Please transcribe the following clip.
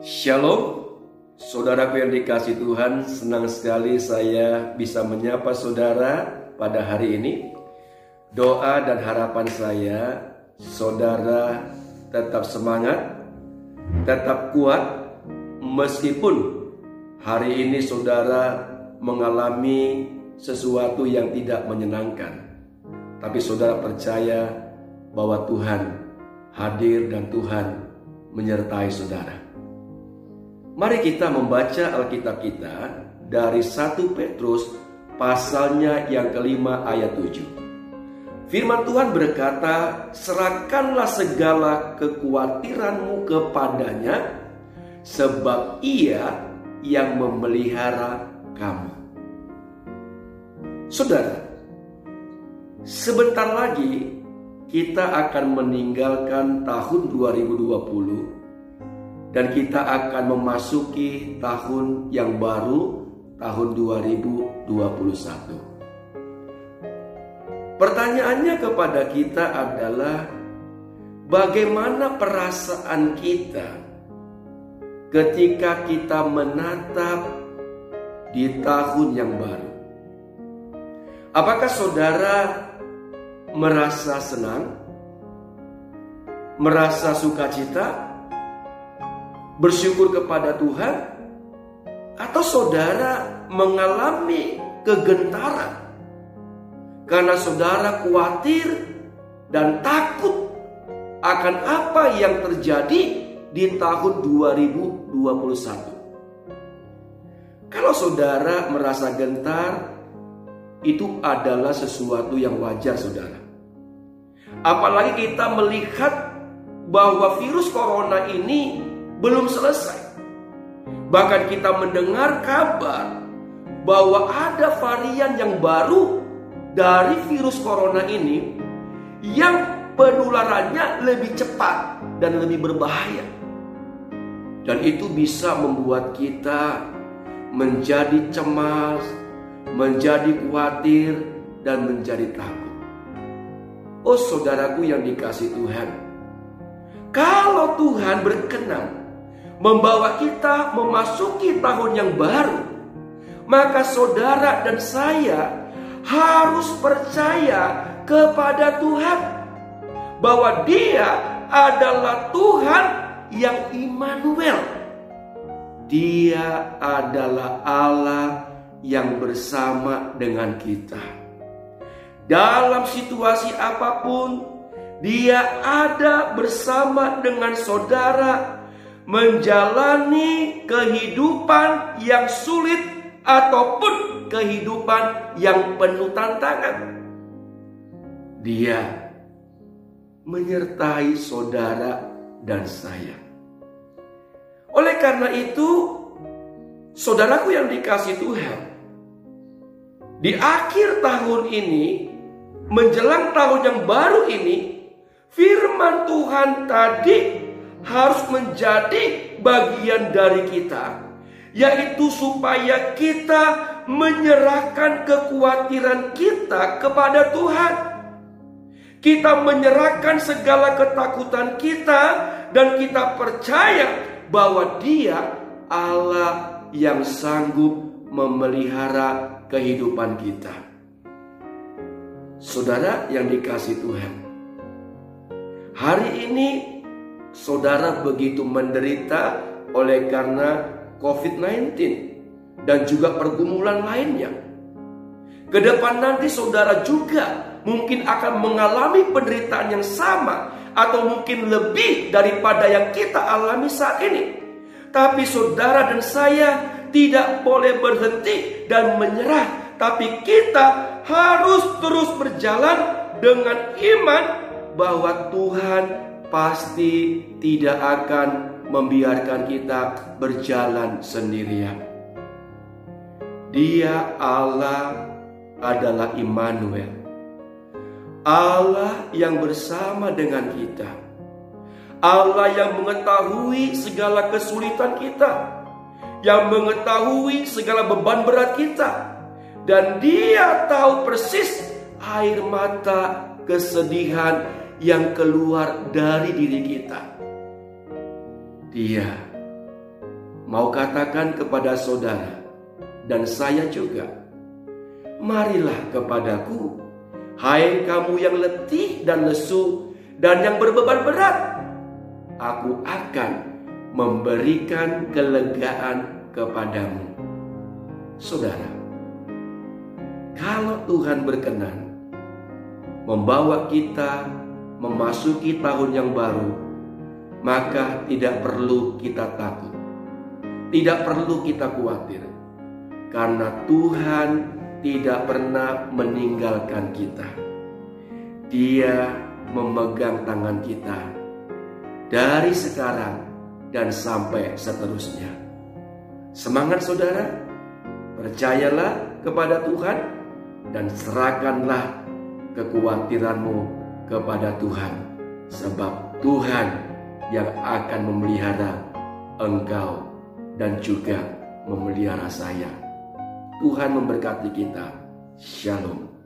Shalom, saudaraku yang dikasih Tuhan, senang sekali saya bisa menyapa saudara pada hari ini. Doa dan harapan saya, saudara tetap semangat, tetap kuat, meskipun hari ini saudara mengalami sesuatu yang tidak menyenangkan. Tapi saudara percaya bahwa Tuhan hadir dan Tuhan menyertai saudara. Mari kita membaca Alkitab kita dari 1 Petrus pasalnya yang kelima ayat 7. Firman Tuhan berkata, serahkanlah segala kekhawatiranmu kepadanya, sebab ia yang memelihara kamu. Saudara, sebentar lagi kita akan meninggalkan tahun 2020 dan kita akan memasuki tahun yang baru tahun 2021. Pertanyaannya kepada kita adalah bagaimana perasaan kita ketika kita menatap di tahun yang baru? Apakah saudara merasa senang? Merasa sukacita? Bersyukur kepada Tuhan, atau saudara mengalami kegentaran karena saudara khawatir dan takut akan apa yang terjadi di tahun 2021. Kalau saudara merasa gentar, itu adalah sesuatu yang wajar, saudara. Apalagi kita melihat bahwa virus corona ini belum selesai. Bahkan kita mendengar kabar bahwa ada varian yang baru dari virus corona ini yang penularannya lebih cepat dan lebih berbahaya. Dan itu bisa membuat kita menjadi cemas, menjadi khawatir, dan menjadi takut. Oh saudaraku yang dikasih Tuhan, kalau Tuhan berkenan membawa kita memasuki tahun yang baru, maka saudara dan saya harus percaya kepada Tuhan bahwa Dia adalah Tuhan yang Immanuel. Dia adalah Allah yang bersama dengan kita. Dalam situasi apa pun, Dia ada bersama dengan saudara menjalani kehidupan yang sulit ataupun kehidupan yang penuh tantangan. Dia menyertai saudara dan saya. Oleh karena itu, saudaraku yang dikasih Tuhan, di akhir tahun ini, menjelang tahun yang baru ini, firman Tuhan tadi harus menjadi bagian dari kita, yaitu supaya kita menyerahkan kekhawatiran kita kepada Tuhan. Kita menyerahkan segala ketakutan kita, dan kita percaya bahwa Dia Allah yang sanggup memelihara kehidupan kita. Saudara yang dikasih Tuhan, hari ini saudara begitu menderita oleh karena COVID-19 dan juga pergumulan lainnya. Ke depan nanti saudara juga mungkin akan mengalami penderitaan yang sama atau mungkin lebih daripada yang kita alami saat ini. Tapi saudara dan saya tidak boleh berhenti dan menyerah, tapi kita harus terus berjalan dengan iman bahwa Tuhan pasti tidak akan membiarkan kita berjalan sendirian. Dia Allah adalah Immanuel. Allah yang bersama dengan kita. Allah yang mengetahui segala kesulitan kita. Yang mengetahui segala beban berat kita. Dan dia tahu persis air mata kesedihan yang keluar dari diri kita. Dia mau katakan kepada saudara dan saya juga, marilah kepadaku, hai kamu yang letih dan lesu dan yang berbeban berat, aku akan memberikan kelegaan kepadamu. Saudara, kalau Tuhan berkenan membawa kita memasuki tahun yang baru, maka tidak perlu kita takut. Tidak perlu kita khawatir. Karena Tuhan tidak pernah meninggalkan kita. Dia memegang tangan kita dari sekarang dan sampai seterusnya. Semangat saudara, percayalah kepada Tuhan dan serahkanlah kekhawatiranmu kepada Tuhan sebab Tuhan yang akan memelihara engkau dan juga memelihara saya. Tuhan memberkati kita. Shalom.